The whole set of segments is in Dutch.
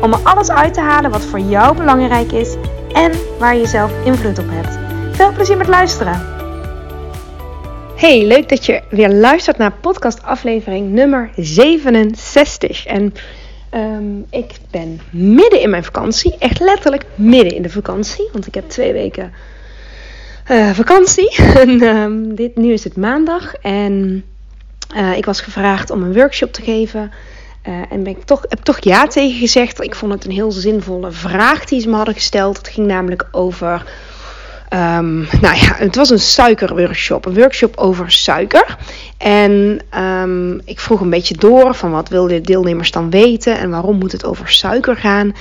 om er alles uit te halen wat voor jou belangrijk is en waar je zelf invloed op hebt. Veel plezier met luisteren! Hey, leuk dat je weer luistert naar podcast aflevering nummer 67. En um, ik ben midden in mijn vakantie, echt letterlijk midden in de vakantie, want ik heb twee weken uh, vakantie. en, um, dit, nu is het maandag en uh, ik was gevraagd om een workshop te geven uh, en ben ik toch, heb toch ja tegen gezegd. Ik vond het een heel zinvolle vraag die ze me hadden gesteld. Het ging namelijk over. Um, nou ja, het was een suikerworkshop. Een workshop over suiker. En um, ik vroeg een beetje door van wat wilden de deelnemers dan weten en waarom moet het over suiker gaan.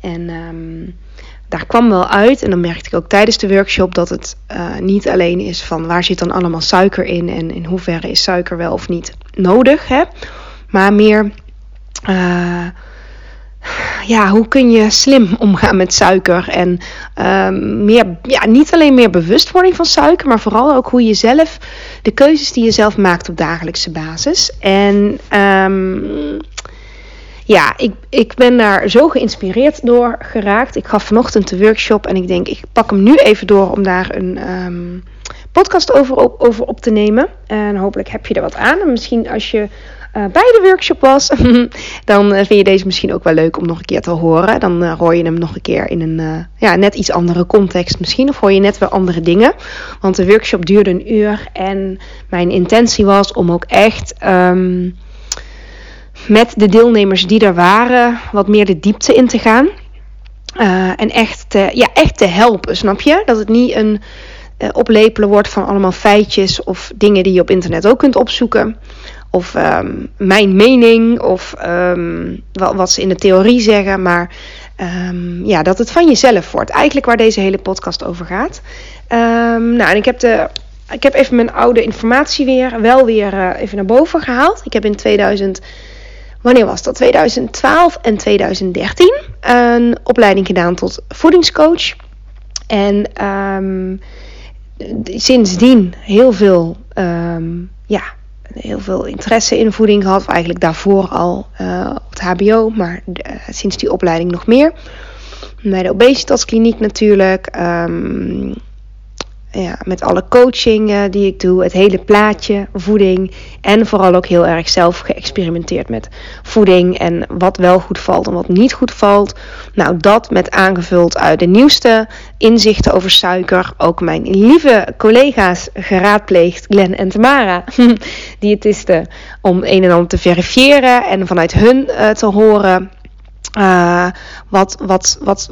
En um, daar kwam wel uit, en dan merkte ik ook tijdens de workshop dat het uh, niet alleen is van waar zit dan allemaal suiker in en in hoeverre is suiker wel of niet nodig, hè? maar meer uh, ja, hoe kun je slim omgaan met suiker? En uh, meer, ja, niet alleen meer bewustwording van suiker, maar vooral ook hoe je zelf de keuzes die je zelf maakt op dagelijkse basis. En um, ja, ik, ik ben daar zo geïnspireerd door geraakt. Ik gaf vanochtend de workshop en ik denk, ik pak hem nu even door om daar een um, podcast over op, over op te nemen. En hopelijk heb je er wat aan. En misschien als je uh, bij de workshop was, dan uh, vind je deze misschien ook wel leuk om nog een keer te horen. Dan hoor je hem nog een keer in een ja, net iets andere context misschien. Of hoor je net weer andere dingen. Want de workshop duurde een uur. En mijn intentie was om ook echt um, met de deelnemers die er waren, wat meer de diepte in te gaan. en echt te, ja, echt te helpen, snap je? Dat het niet een oplepelen wordt van allemaal feitjes of dingen die je op internet ook kunt opzoeken of um, mijn mening of um, wat, wat, ze in de theorie zeggen, maar um, ja, dat het van jezelf wordt. Eigenlijk waar deze hele podcast over gaat. nou, en ik heb, de, ik heb even mijn oude informatie weer, wel weer uh, even naar boven gehaald. Ik heb in 2000, wanneer was dat? 2012 en 2013 een opleiding gedaan tot voedingscoach. En sindsdien heel veel, ja heel veel interesse in voeding gehad. Eigenlijk daarvoor al uh, op het HBO, maar uh, sinds die opleiding nog meer. Bij de obesitaskliniek natuurlijk. Um, ja, met alle coaching uh, die ik doe, het hele plaatje, voeding. En vooral ook heel erg zelf geëxperimenteerd met voeding en wat wel goed valt en wat niet goed valt. Nou, dat met aangevuld uit de nieuwste inzichten over suiker. Ook mijn lieve collega's geraadpleegd, Glenn en Tamara, diëtisten, om een en ander te verifiëren en vanuit hun uh, te horen uh, wat, wat, wat,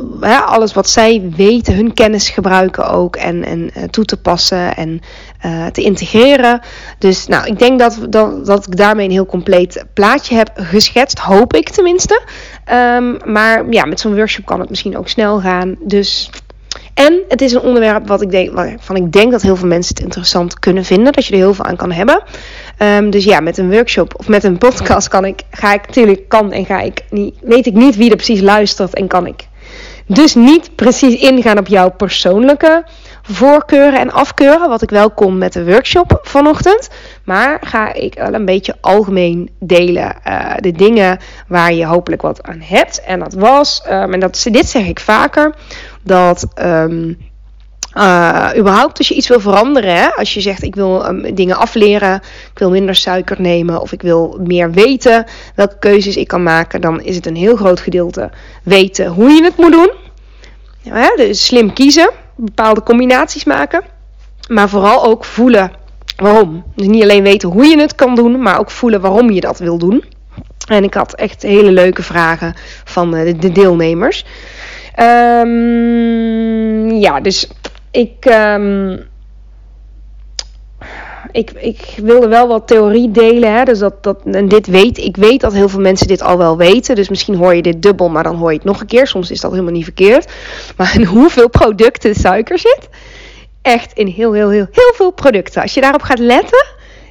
alles wat zij weten, hun kennis gebruiken ook en, en uh, toe te passen en uh, te integreren. Dus nou, ik denk dat, dat, dat ik daarmee een heel compleet plaatje heb geschetst, hoop ik tenminste. Um, maar ja, met zo'n workshop kan het misschien ook snel gaan. Dus en het is een onderwerp wat ik denk, waarvan ik denk dat heel veel mensen het interessant kunnen vinden. Dat je er heel veel aan kan hebben. Um, dus ja, met een workshop of met een podcast kan ik, ga ik natuurlijk, kan en ga ik niet, weet ik niet wie er precies luistert en kan ik. Dus niet precies ingaan op jouw persoonlijke voorkeuren en afkeuren, wat ik wel kon met de workshop vanochtend. Maar ga ik wel een beetje algemeen delen uh, de dingen waar je hopelijk wat aan hebt. En dat was, um, en dat, dit zeg ik vaker, dat um, uh, überhaupt als je iets wil veranderen, hè? als je zegt ik wil um, dingen afleren, ik wil minder suiker nemen of ik wil meer weten welke keuzes ik kan maken, dan is het een heel groot gedeelte weten hoe je het moet doen. Ja, dus slim kiezen, bepaalde combinaties maken, maar vooral ook voelen waarom. Dus niet alleen weten hoe je het kan doen, maar ook voelen waarom je dat wil doen. En ik had echt hele leuke vragen van de, de deelnemers. Um, ja, dus ik, um, ik, ik wilde wel wat theorie delen. Hè, dus dat, dat, en dit weet, ik weet dat heel veel mensen dit al wel weten. Dus misschien hoor je dit dubbel, maar dan hoor je het nog een keer. Soms is dat helemaal niet verkeerd. Maar hoeveel producten suiker zit? Echt in heel, heel, heel, heel veel producten. Als je daarop gaat letten,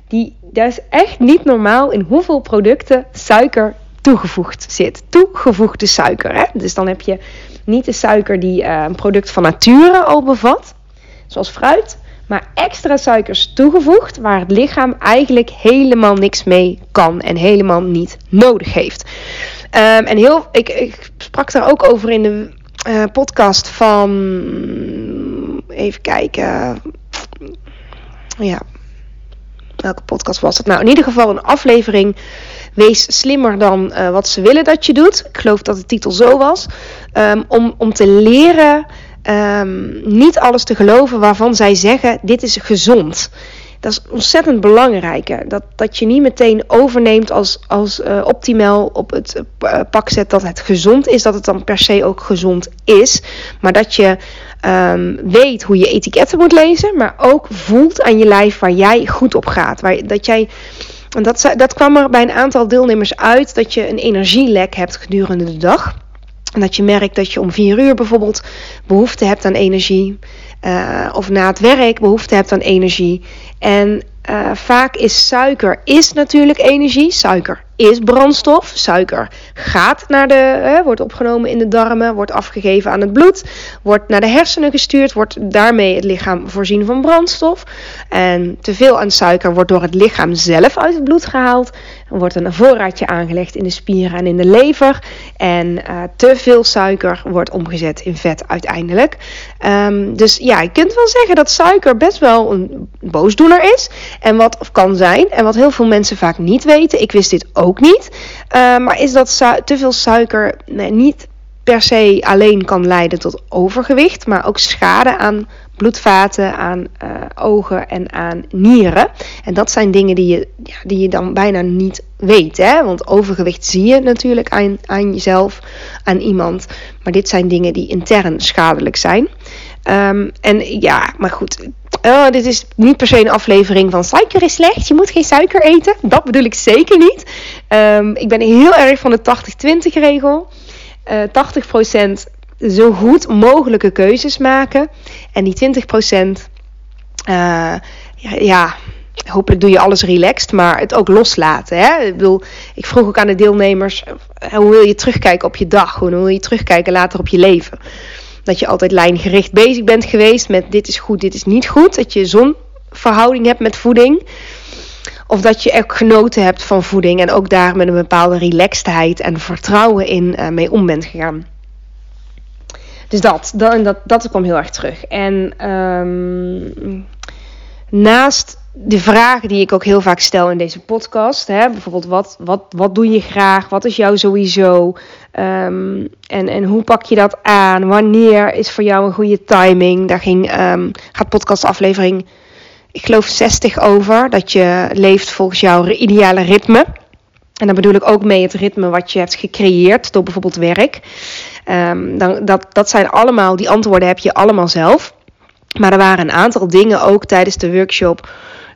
die, dat is echt niet normaal in hoeveel producten suiker toegevoegd zit. Toegevoegde suiker. Hè? Dus dan heb je niet de suiker die uh, een product van nature al bevat, zoals fruit, maar extra suikers toegevoegd waar het lichaam eigenlijk helemaal niks mee kan en helemaal niet nodig heeft. Um, en heel, ik, ik, sprak daar ook over in de uh, podcast van. Even kijken. Ja. Welke podcast was het? Nou, in ieder geval een aflevering. Wees slimmer dan uh, wat ze willen dat je doet. Ik geloof dat de titel zo was. Um, om, om te leren um, niet alles te geloven waarvan zij zeggen: dit is gezond. Dat is ontzettend belangrijk. Dat, dat je niet meteen overneemt als, als uh, optimaal op het uh, pak zet dat het gezond is, dat het dan per se ook gezond is. Maar dat je um, weet hoe je etiketten moet lezen, maar ook voelt aan je lijf waar jij goed op gaat. Waar, dat jij. En dat, dat kwam er bij een aantal deelnemers uit dat je een energielek hebt gedurende de dag. En dat je merkt dat je om vier uur bijvoorbeeld behoefte hebt aan energie. Uh, of na het werk behoefte hebt aan energie. En uh, vaak is suiker is natuurlijk energie. Suiker is brandstof. Suiker gaat naar de, wordt opgenomen in de darmen, wordt afgegeven aan het bloed, wordt naar de hersenen gestuurd, wordt daarmee het lichaam voorzien van brandstof. En te veel aan suiker wordt door het lichaam zelf uit het bloed gehaald. Er wordt een voorraadje aangelegd in de spieren en in de lever. En uh, te veel suiker wordt omgezet in vet uiteindelijk. Um, dus ja, je kunt wel zeggen dat suiker best wel een boosdoener is. En wat of kan zijn. En wat heel veel mensen vaak niet weten. Ik wist dit ook niet. Uh, maar is dat te veel suiker niet per se alleen kan leiden tot overgewicht. Maar ook schade aan bloedvaten, aan uh, ogen en aan nieren. En dat zijn dingen die je, ja, die je dan bijna niet weet. Hè? Want overgewicht zie je natuurlijk aan, aan jezelf, aan iemand. Maar dit zijn dingen die intern schadelijk zijn. Um, en ja, maar goed. Uh, dit is niet per se een aflevering van suiker is slecht. Je moet geen suiker eten. Dat bedoel ik zeker niet. Um, ik ben heel erg van de 80-20 regel. Uh, 80% zo goed mogelijke keuzes maken. En die 20% uh, ja, ja, hopelijk doe je alles relaxed, maar het ook loslaten. Hè? Ik, bedoel, ik vroeg ook aan de deelnemers: hoe wil je terugkijken op je dag? Hoe wil je terugkijken later op je leven? Dat je altijd lijngericht bezig bent geweest met dit is goed, dit is niet goed. Dat je zo'n verhouding hebt met voeding. Of dat je ook genoten hebt van voeding en ook daar met een bepaalde relaxedheid en vertrouwen in uh, mee om bent gegaan. Dus dat, dat, dat, dat kwam heel erg terug. En um, naast de vragen die ik ook heel vaak stel in deze podcast. Hè, bijvoorbeeld, wat, wat, wat doe je graag? Wat is jou sowieso? Um, en, en hoe pak je dat aan? Wanneer is voor jou een goede timing? Daar ging, um, gaat podcastaflevering, ik geloof 60 over. Dat je leeft volgens jouw ideale ritme. En dan bedoel ik ook mee het ritme wat je hebt gecreëerd door bijvoorbeeld werk. Um, dan, dat, dat zijn allemaal, die antwoorden heb je allemaal zelf. Maar er waren een aantal dingen ook tijdens de workshop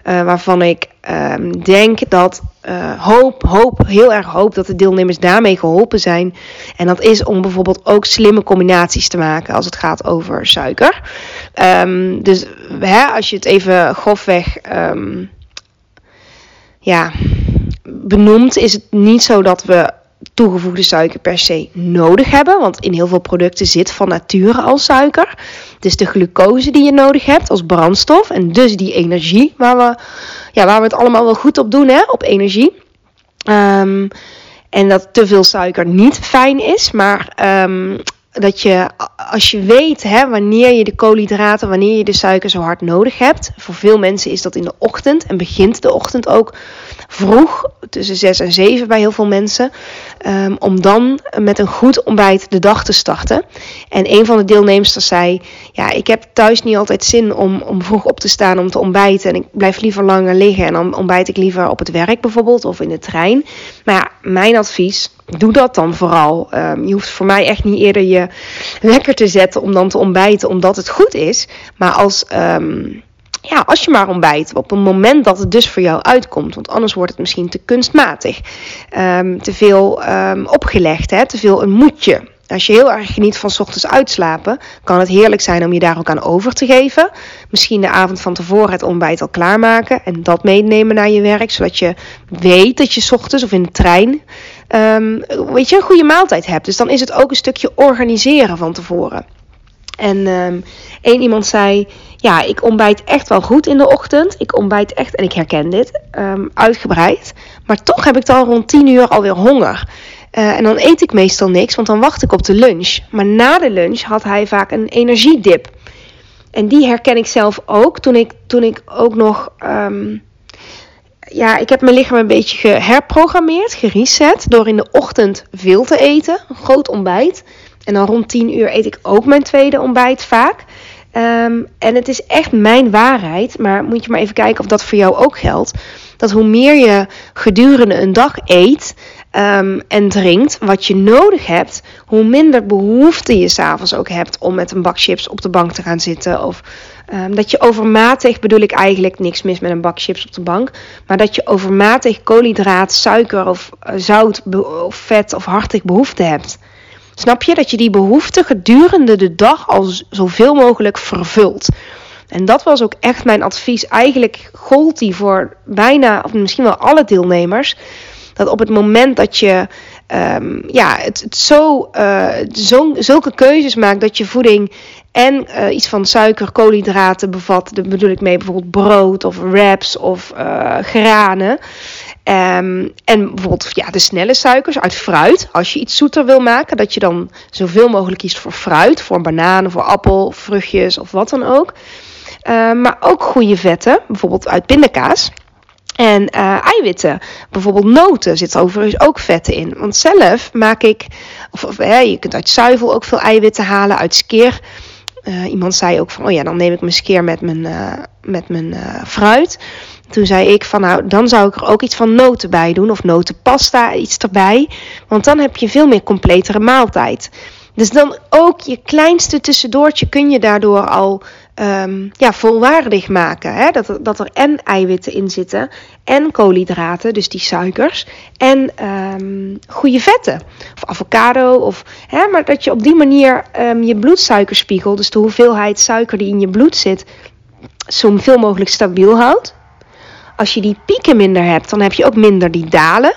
uh, waarvan ik um, denk dat uh, hoop, hoop, heel erg hoop dat de deelnemers daarmee geholpen zijn. En dat is om bijvoorbeeld ook slimme combinaties te maken als het gaat over suiker. Um, dus hè, als je het even grofweg ja, benoemt, is het niet zo dat we toegevoegde suiker per se nodig hebben. Want in heel veel producten zit van nature al suiker. Dus de glucose die je nodig hebt als brandstof. En dus die energie waar we, ja, waar we het allemaal wel goed op doen, hè, op energie. Um, en dat te veel suiker niet fijn is. Maar um, dat je, als je weet hè, wanneer je de koolhydraten, wanneer je de suiker zo hard nodig hebt. Voor veel mensen is dat in de ochtend en begint de ochtend ook vroeg, tussen 6 en 7 bij heel veel mensen. Um, om dan met een goed ontbijt de dag te starten. En een van de deelnemers zei: Ja, ik heb thuis niet altijd zin om, om vroeg op te staan om te ontbijten. En ik blijf liever langer liggen. En dan ontbijt ik liever op het werk bijvoorbeeld of in de trein. Maar ja, mijn advies doe dat dan vooral. Um, je hoeft voor mij echt niet eerder je lekker te zetten om dan te ontbijten, omdat het goed is. Maar als, um, ja, als je maar ontbijt, op een moment dat het dus voor jou uitkomt. Want anders wordt het misschien te kunstmatig. Ehm, te veel opgelegd, hè? te veel een moedje. Als je heel erg geniet van ochtends uitslapen, kan het heerlijk zijn om je daar ook aan over te geven. Misschien de avond van tevoren het ontbijt al klaarmaken en dat meenemen naar je werk, zodat je weet dat je ochtends of in de trein um, weet je, een goede maaltijd hebt. Dus dan is het ook een stukje organiseren van tevoren. En um, één iemand zei: Ja, ik ontbijt echt wel goed in de ochtend. Ik ontbijt echt, en ik herken dit, um, uitgebreid. Maar toch heb ik dan rond 10 uur alweer honger. Uh, en dan eet ik meestal niks, want dan wacht ik op de lunch. Maar na de lunch had hij vaak een energiedip. En die herken ik zelf ook toen ik, toen ik ook nog. Ja, ik heb mijn lichaam een beetje geherprogrammeerd, gereset. Door in de ochtend veel te eten, een groot ontbijt. En dan rond 10 uur eet ik ook mijn tweede ontbijt vaak. Um, en het is echt mijn waarheid, maar moet je maar even kijken of dat voor jou ook geldt. Dat hoe meer je gedurende een dag eet, um, en drinkt wat je nodig hebt, hoe minder behoefte je s'avonds ook hebt om met een bak chips op de bank te gaan zitten. Of um, dat je overmatig, bedoel ik eigenlijk niks mis met een bak chips op de bank, maar dat je overmatig koolhydraat, suiker of uh, zout of vet of hartig behoefte hebt. Snap je dat je die behoefte gedurende de dag al zoveel mogelijk vervult? En dat was ook echt mijn advies. Eigenlijk gold die voor bijna, of misschien wel alle deelnemers dat op het moment dat je um, ja, het, zo, uh, zo, zulke keuzes maakt dat je voeding en uh, iets van suiker, koolhydraten bevat, daar bedoel ik mee bijvoorbeeld brood of wraps of uh, granen. Um, en bijvoorbeeld ja, de snelle suikers uit fruit. Als je iets zoeter wil maken, dat je dan zoveel mogelijk kiest voor fruit. Voor bananen, voor appel, vruchtjes of wat dan ook. Uh, maar ook goede vetten, bijvoorbeeld uit pindakaas. En uh, eiwitten, bijvoorbeeld noten, zit overigens ook vetten in. Want zelf maak ik, of, hè, je kunt uit zuivel ook veel eiwitten halen, uit skeer. Uh, iemand zei ook van, oh ja, dan neem ik mijn skeer met mijn, uh, met mijn fruit. Toen zei ik van, nou, dan zou ik er ook iets van noten bij doen, of notenpasta, iets erbij. Want dan heb je veel meer completere maaltijd. Dus dan ook je kleinste tussendoortje kun je daardoor al um, ja, volwaardig maken. Hè? Dat, er, dat er en eiwitten in zitten en koolhydraten, dus die suikers, en um, goede vetten. Of avocado, of, hè, maar dat je op die manier um, je bloedsuikerspiegel, dus de hoeveelheid suiker die in je bloed zit, zoveel mogelijk stabiel houdt. Als je die pieken minder hebt, dan heb je ook minder die dalen.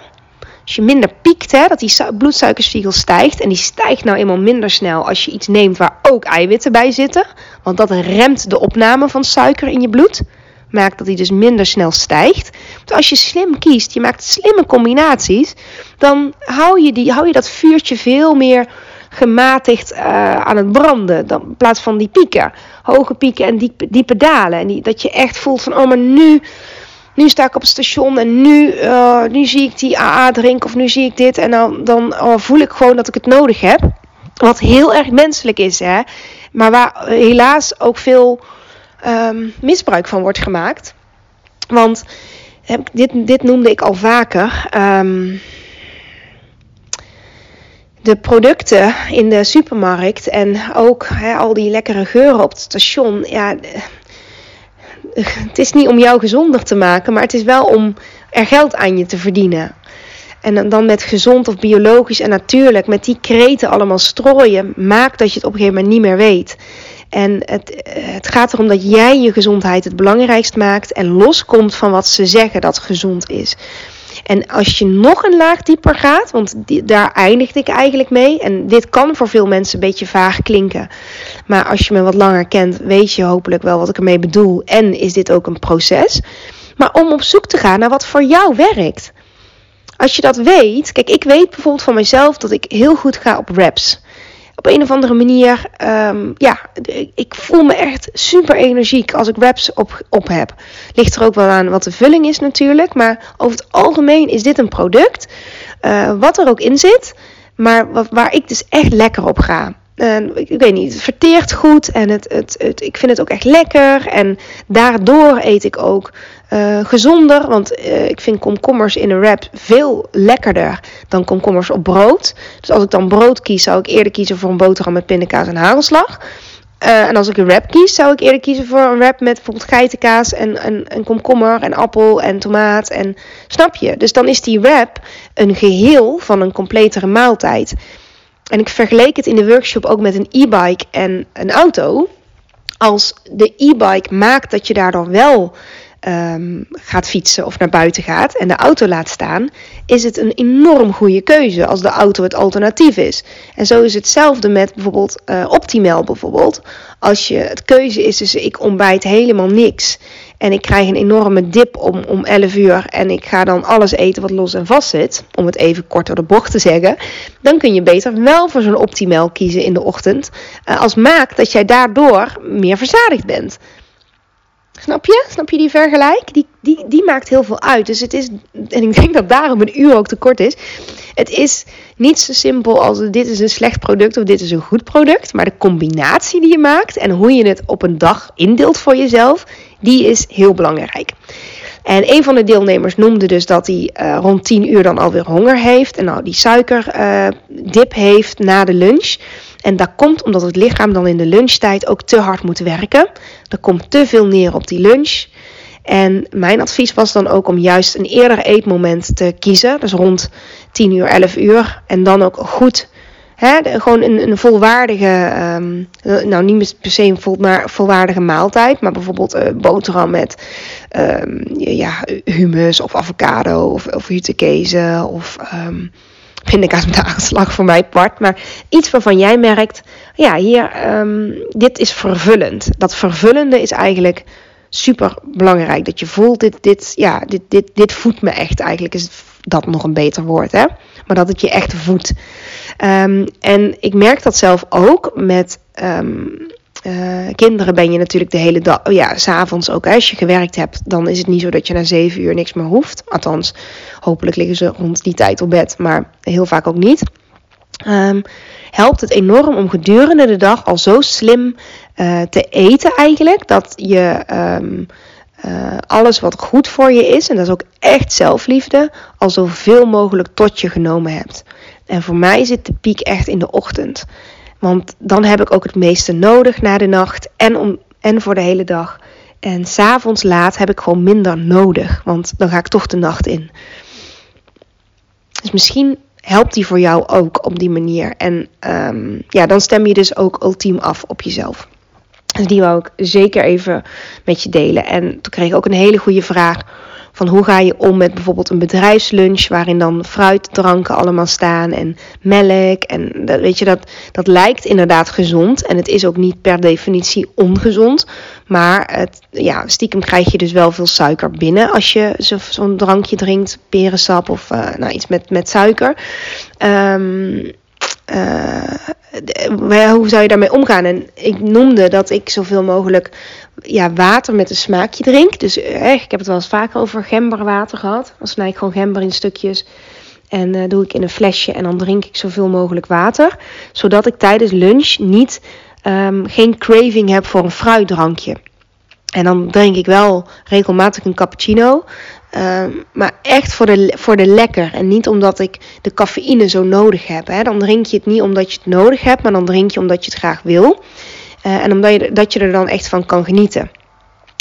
Als je minder piekt, hè, dat die bloedsuikerspiegel stijgt. En die stijgt nou eenmaal minder snel als je iets neemt waar ook eiwitten bij zitten. Want dat remt de opname van suiker in je bloed. Maakt dat die dus minder snel stijgt. Dus als je slim kiest, je maakt slimme combinaties. Dan hou je, die, hou je dat vuurtje veel meer gematigd uh, aan het branden. Dan, in plaats van die pieken. Hoge pieken en diepe, diepe dalen. En die, dat je echt voelt van, oh maar nu nu sta ik op het station en nu, uh, nu zie ik die AA drinken of nu zie ik dit. En dan, dan oh, voel ik gewoon dat ik het nodig heb. Wat heel erg menselijk is, hè. Maar waar helaas ook veel um, misbruik van wordt gemaakt. Want dit, dit noemde ik al vaker. Um, de producten in de supermarkt en ook al die lekkere geuren op het station. Ja, het is niet om jou gezonder te maken, maar het is wel om er geld aan je te verdienen. En dan met gezond of biologisch en natuurlijk, met die kreten allemaal strooien, maakt dat je het op een gegeven moment niet meer weet. En het, het gaat erom dat jij je gezondheid het belangrijkst maakt en loskomt van wat ze zeggen dat gezond is. En als je nog een laag dieper gaat, want daar eindigde ik eigenlijk mee. En dit kan voor veel mensen een beetje vaag klinken. Maar als je me wat langer kent, weet je hopelijk wel wat ik ermee bedoel. En is dit ook een proces. Maar om op zoek te gaan naar wat voor jou werkt. Als je dat weet, kijk, ik weet bijvoorbeeld van mezelf dat ik heel goed ga op raps op een of andere manier, um, ja, ik voel me echt super energiek als ik wraps op, op heb. Ligt er ook wel aan wat de vulling is natuurlijk, maar over het algemeen is dit een product, uh, wat er ook in zit, maar wat, waar ik dus echt lekker op ga. En ik, ik, weet niet, het verteert goed en het, het, het, ik vind het ook echt lekker. En daardoor eet ik ook uh, gezonder. Want uh, ik vind komkommers in een wrap veel lekkerder dan komkommers op brood. Dus als ik dan brood kies, zou ik eerder kiezen voor een boterham met pindakaas en hagelslag. Eh, en als ik een wrap kies, zou ik eerder kiezen voor een wrap met bijvoorbeeld geitenkaas en, en, en komkommer en appel en tomaat. En, snap je? Dus dan is die wrap een geheel van een completere maaltijd. En ik vergeleek het in de workshop ook met een e-bike en een auto. Als de e-bike maakt dat je daardoor wel um, gaat fietsen of naar buiten gaat en de auto laat staan, is het een enorm goede keuze als de auto het alternatief is. En zo is hetzelfde met bijvoorbeeld uh, Optimal bijvoorbeeld. Als je het keuze is tussen ik ontbijt helemaal niks en ik krijg een enorme dip om, om 11 uur en ik ga dan alles eten wat los en vast zit, om het even kort door de bocht te zeggen, dan kun je beter wel voor zo'n Optimal kiezen in de ochtend, uh, als maakt dat jij daardoor meer verzadigd bent. Snap je? Snap je die vergelijk? Die, die, die maakt heel veel uit. Dus het is, en ik denk dat daarom een uur ook te kort is. Het is niet zo simpel als dit is een slecht product of dit is een goed product. Maar de combinatie die je maakt en hoe je het op een dag indeelt voor jezelf, die is heel belangrijk. En een van de deelnemers noemde dus dat hij uh, rond 10 uur dan alweer honger heeft. En nou die suikerdip uh, heeft na de lunch. En dat komt omdat het lichaam dan in de lunchtijd ook te hard moet werken. Er komt te veel neer op die lunch. En mijn advies was dan ook om juist een eerder eetmoment te kiezen. Dus rond 10 uur, 11 uur. En dan ook goed, gewoon een, een volwaardige, um, nou niet per se een vol, maar volwaardige maaltijd. Maar bijvoorbeeld uh, boterham met um, ja, humus of avocado of, of hutekezen of... Um, pindakaas met aanslag voor mij part. Maar iets waarvan jij merkt, ja, hier, dit is vervullend. Dat vervullende is eigenlijk super belangrijk. Dat je voelt, dit, dit, ja, dit, dit, dit voedt me echt. Eigenlijk is dat nog een beter woord, hè. Maar dat het je echt voedt. Um, en ik merk dat zelf ook met um, uh, kinderen ben je natuurlijk de hele dag, oh ja, s'avonds ook. Als je gewerkt hebt, dan is het niet zo dat je na zeven uur niks meer hoeft. Althans, hopelijk liggen ze rond die tijd op bed, maar heel vaak ook niet. Um, helpt het enorm om gedurende de dag al zo slim uh, te eten eigenlijk, dat je uh, alles wat goed voor je is, en dat is ook echt zelfliefde, al zoveel mogelijk tot je genomen hebt. En voor mij zit de piek echt in de ochtend. Want dan heb ik ook het meeste nodig na de nacht en, om, en voor de hele dag. En s'avonds laat heb ik gewoon minder nodig, want dan ga ik toch de nacht in. Dus misschien helpt die voor jou ook op die manier. En um, ja, dan stem je dus ook ultiem af op jezelf. Dus die wou ik zeker even met je delen. En toen kreeg ik ook een hele goede vraag van hoe ga je om met bijvoorbeeld een bedrijfslunch waarin dan fruitdranken allemaal staan en melk. En dat, weet je, dat, dat lijkt inderdaad gezond en het is ook niet per definitie ongezond. Maar het, ja, stiekem krijg je dus wel veel suiker binnen als je zo'n drankje drinkt, perensap of uh, nou, iets met, met suiker. Um, uh, hoe zou je daarmee omgaan? En ik noemde dat ik zoveel mogelijk ja, water met een smaakje drink. Dus eh, ik heb het wel eens vaker over gemberwater gehad. Dan snij ik gewoon gember in stukjes. En uh, doe ik in een flesje en dan drink ik zoveel mogelijk water. Zodat ik tijdens lunch niet, um, geen craving heb voor een fruitdrankje. En dan drink ik wel regelmatig een cappuccino. Um, maar echt voor de, voor de lekker. En niet omdat ik de cafeïne zo nodig heb. Hè. Dan drink je het niet omdat je het nodig hebt, maar dan drink je omdat je het graag wil. Uh, en omdat je, dat je er dan echt van kan genieten.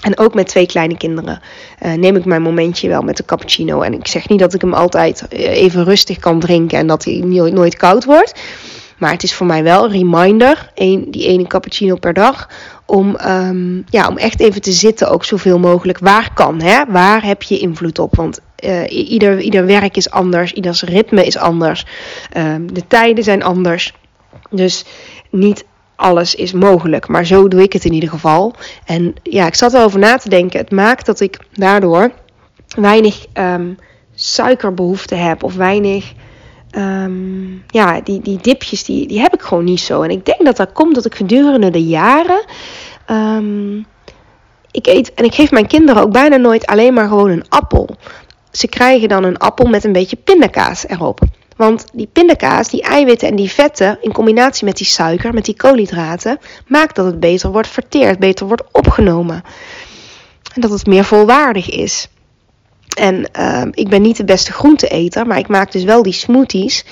En ook met twee kleine kinderen uh, neem ik mijn momentje wel met de cappuccino. En ik zeg niet dat ik hem altijd eh, even rustig kan drinken en dat hij nooit, nooit koud wordt. Maar het is voor mij wel een reminder, die ene cappuccino per dag, om, um, ja, om echt even te zitten, ook zoveel mogelijk. Waar kan, hè? Waar heb je invloed op? Want uh, ieder, ieder werk is anders, ieders ritme is anders, um, de tijden zijn anders. Dus niet alles is mogelijk, maar zo doe ik het in ieder geval. En ja, ik zat erover na te denken. Het maakt dat ik daardoor weinig um, suikerbehoefte heb of weinig ja, die, die dipjes, die, die heb ik gewoon niet zo. En ik denk dat dat komt dat ik gedurende de jaren. Um, ik eet en ik geef mijn kinderen ook bijna nooit alleen maar gewoon een appel. Ze krijgen dan een appel met een beetje pindakaas erop. Want die pindakaas, die eiwitten en die vetten in combinatie met die suiker, met die koolhydraten, maakt dat het beter wordt verteerd, beter wordt opgenomen. En dat het meer volwaardig is. En ehm, ik ben niet de beste groenteeter, maar ik maak dus wel die smoothies.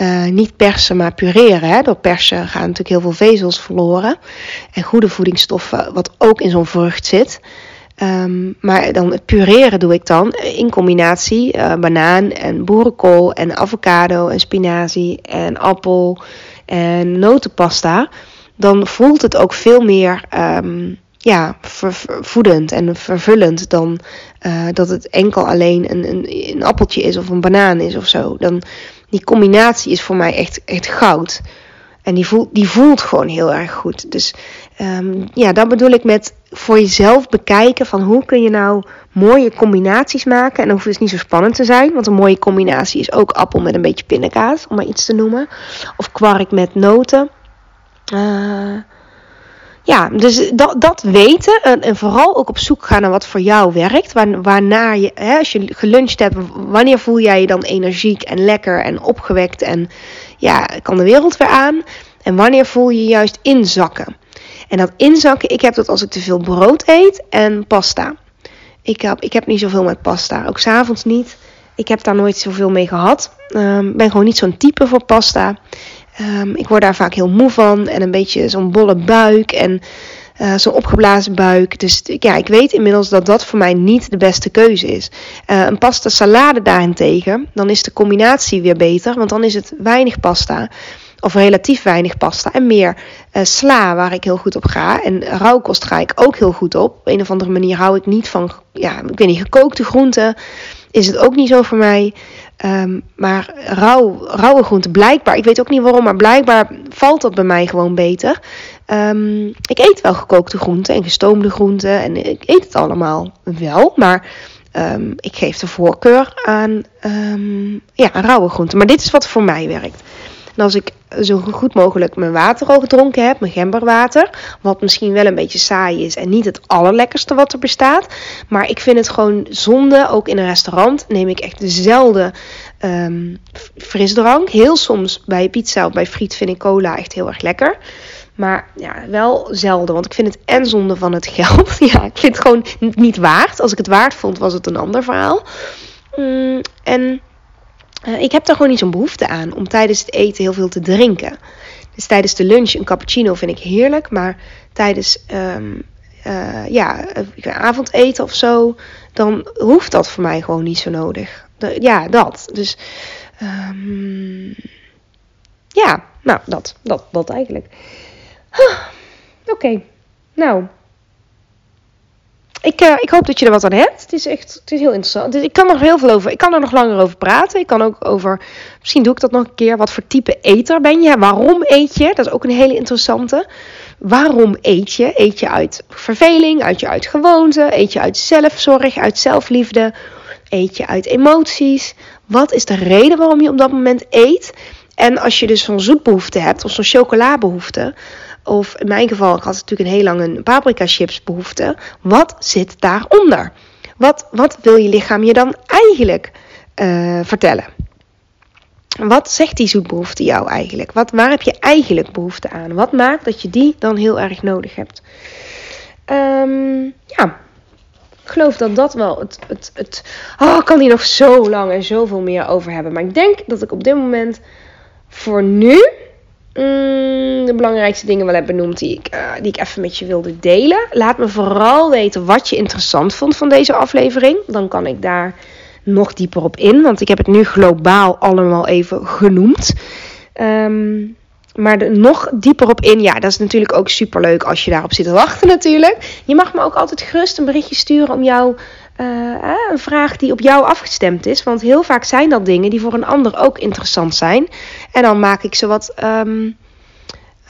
Uh, niet persen, maar pureren. Hè. Door persen gaan natuurlijk heel veel vezels verloren. En goede voedingsstoffen, wat ook in zo'n vrucht zit. Um, maar dan het pureren doe ik dan in combinatie uh, banaan en boerenkool en avocado en spinazie en appel en notenpasta. Dan voelt het ook veel meer um, ja, voedend en vervullend dan uh, dat het enkel alleen een, een, een, appeltje is of een banaan is of zo. Dan, die combinatie is voor mij echt, echt goud. En die voelt, die voelt gewoon heel erg goed. Dus um, ja, dat bedoel ik met voor jezelf bekijken van hoe kun je nou mooie combinaties maken. En dan hoeft het dus niet zo spannend te zijn. Want een mooie combinatie is ook appel met een beetje pindakaas, om maar iets te noemen. Of kwark met noten. Uh, ja, dus dat, dat weten en, vooral ook op zoek gaan naar wat voor jou werkt. Waar, je, hè, als je geluncht hebt, wanneer voel jij je dan energiek en lekker en opgewekt en ja, kan de wereld weer aan. En wanneer voel je je juist inzakken. En dat inzakken, ik heb dat als ik te veel brood eet en pasta. Ik heb, ik heb niet zoveel met pasta, ook s'avonds niet. Ik heb daar nooit zoveel mee gehad. Um, ben gewoon niet zo'n type voor pasta. Um, ik word daar vaak heel moe van en een beetje zo'n bolle buik en uh, zo'n opgeblazen buik. Dus ja, ik weet inmiddels dat dat voor mij niet de beste keuze is. Uh, een pasta salade daarentegen, dan is de combinatie weer beter, want dan is het weinig pasta. Of relatief weinig pasta en meer uh, sla waar ik heel goed op ga. En rauwkost ga ik ook heel goed op. Op een of andere manier hou ik niet van, ja, ik weet niet, gekookte groenten. Is het ook niet zo voor mij. Um, maar rauw, rauwe groenten, blijkbaar, ik weet ook niet waarom, maar blijkbaar valt dat bij mij gewoon beter. Um, ik eet wel gekookte groenten en gestoomde groenten en ik eet het allemaal wel, maar um, ik geef de voorkeur aan ja, rauwe groenten. Maar dit is wat voor mij werkt. En als ik zo goed mogelijk mijn water al gedronken heb, mijn gemberwater, wat misschien wel een beetje saai is en niet het allerlekkerste wat er bestaat, maar ik vind het gewoon zonde, ook in een restaurant neem ik echt dezelfde um, frisdrank. Heel soms bij pizza of bij friet vind ik cola echt heel erg lekker. Maar ja, wel zelden. Want ik vind het en zonde van het geld. Ja, ik vind het gewoon niet waard. Als ik het waard vond, was het een ander verhaal. Mm, en uh, ik heb daar gewoon niet zo'n behoefte aan om tijdens het eten heel veel te drinken. Dus tijdens de lunch een cappuccino vind ik heerlijk, maar tijdens um, uh, ja, avondeten of zo, dan hoeft dat voor mij gewoon niet zo nodig. Ja, dat. Dus um, ja, nou, dat, dat, dat eigenlijk. Oké, nou, ik, uh, ik hoop dat je er wat aan hebt. Het is echt het is heel interessant. Dus ik kan er heel veel over. Ik kan er nog langer over praten. Ik kan ook over. Misschien doe ik dat nog een keer. Wat voor type eter ben je? Waarom eet je? Dat is ook een hele interessante. Waarom eet je? Eet je uit verveling? Eet je uit gewoonte? Eet je uit zelfzorg? Uit zelfliefde? Eet je uit emoties? Wat is de reden waarom je op dat moment eet? En als je dus zo'n zoetbehoefte hebt of zo'n chocolabehoefte, of in mijn geval, ik had natuurlijk een heel lang een paprika chips behoefte. Wat zit daaronder? Wat, wat wil je lichaam je dan eigenlijk uh, vertellen? Wat zegt die zoetbehoefte jou eigenlijk? Wat, waar heb je eigenlijk behoefte aan? Wat maakt dat je die dan heel erg nodig hebt? Um, ja, ik geloof dat dat wel het. het, het oh, ik kan hier nog zo lang en zoveel meer over hebben. Maar ik denk dat ik op dit moment voor nu mm, de belangrijkste dingen wel heb benoemd die ik, uh, die ik even met je wilde delen. Laat me vooral weten wat je interessant vond van deze aflevering. Dan kan ik daar nog dieper op in. Want ik heb het nu globaal allemaal even genoemd. Um, maar nog dieper op in, ja, dat is natuurlijk ook super leuk als je daarop zit te wachten natuurlijk. Je mag me ook altijd gerust een berichtje sturen om jou uh, een vraag die op jou afgestemd is. Want heel vaak zijn dat dingen die voor een ander ook interessant zijn. En dan maak ik ze wat. Um,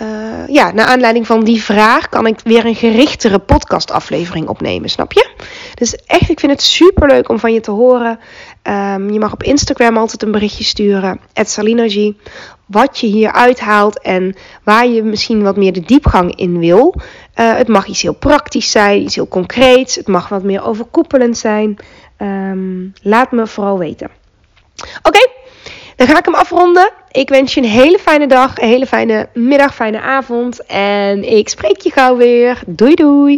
uh, ja, naar aanleiding van die vraag kan ik weer een gerichtere podcastaflevering opnemen, snap je? Dus echt, ik vind het super leuk om van je te horen. Um, je mag op Instagram altijd een berichtje sturen, Salinergy, wat je hier uithaalt en waar je misschien wat meer de diepgang in wil. Uh, het mag iets heel praktisch zijn, iets heel concreets. Het mag wat meer overkoepelend zijn. Um, laat me vooral weten. Oké, dan ga ik hem afronden. Ik wens je een hele fijne dag, een hele fijne middag, fijne avond. En ik spreek je gauw weer. Doei doei!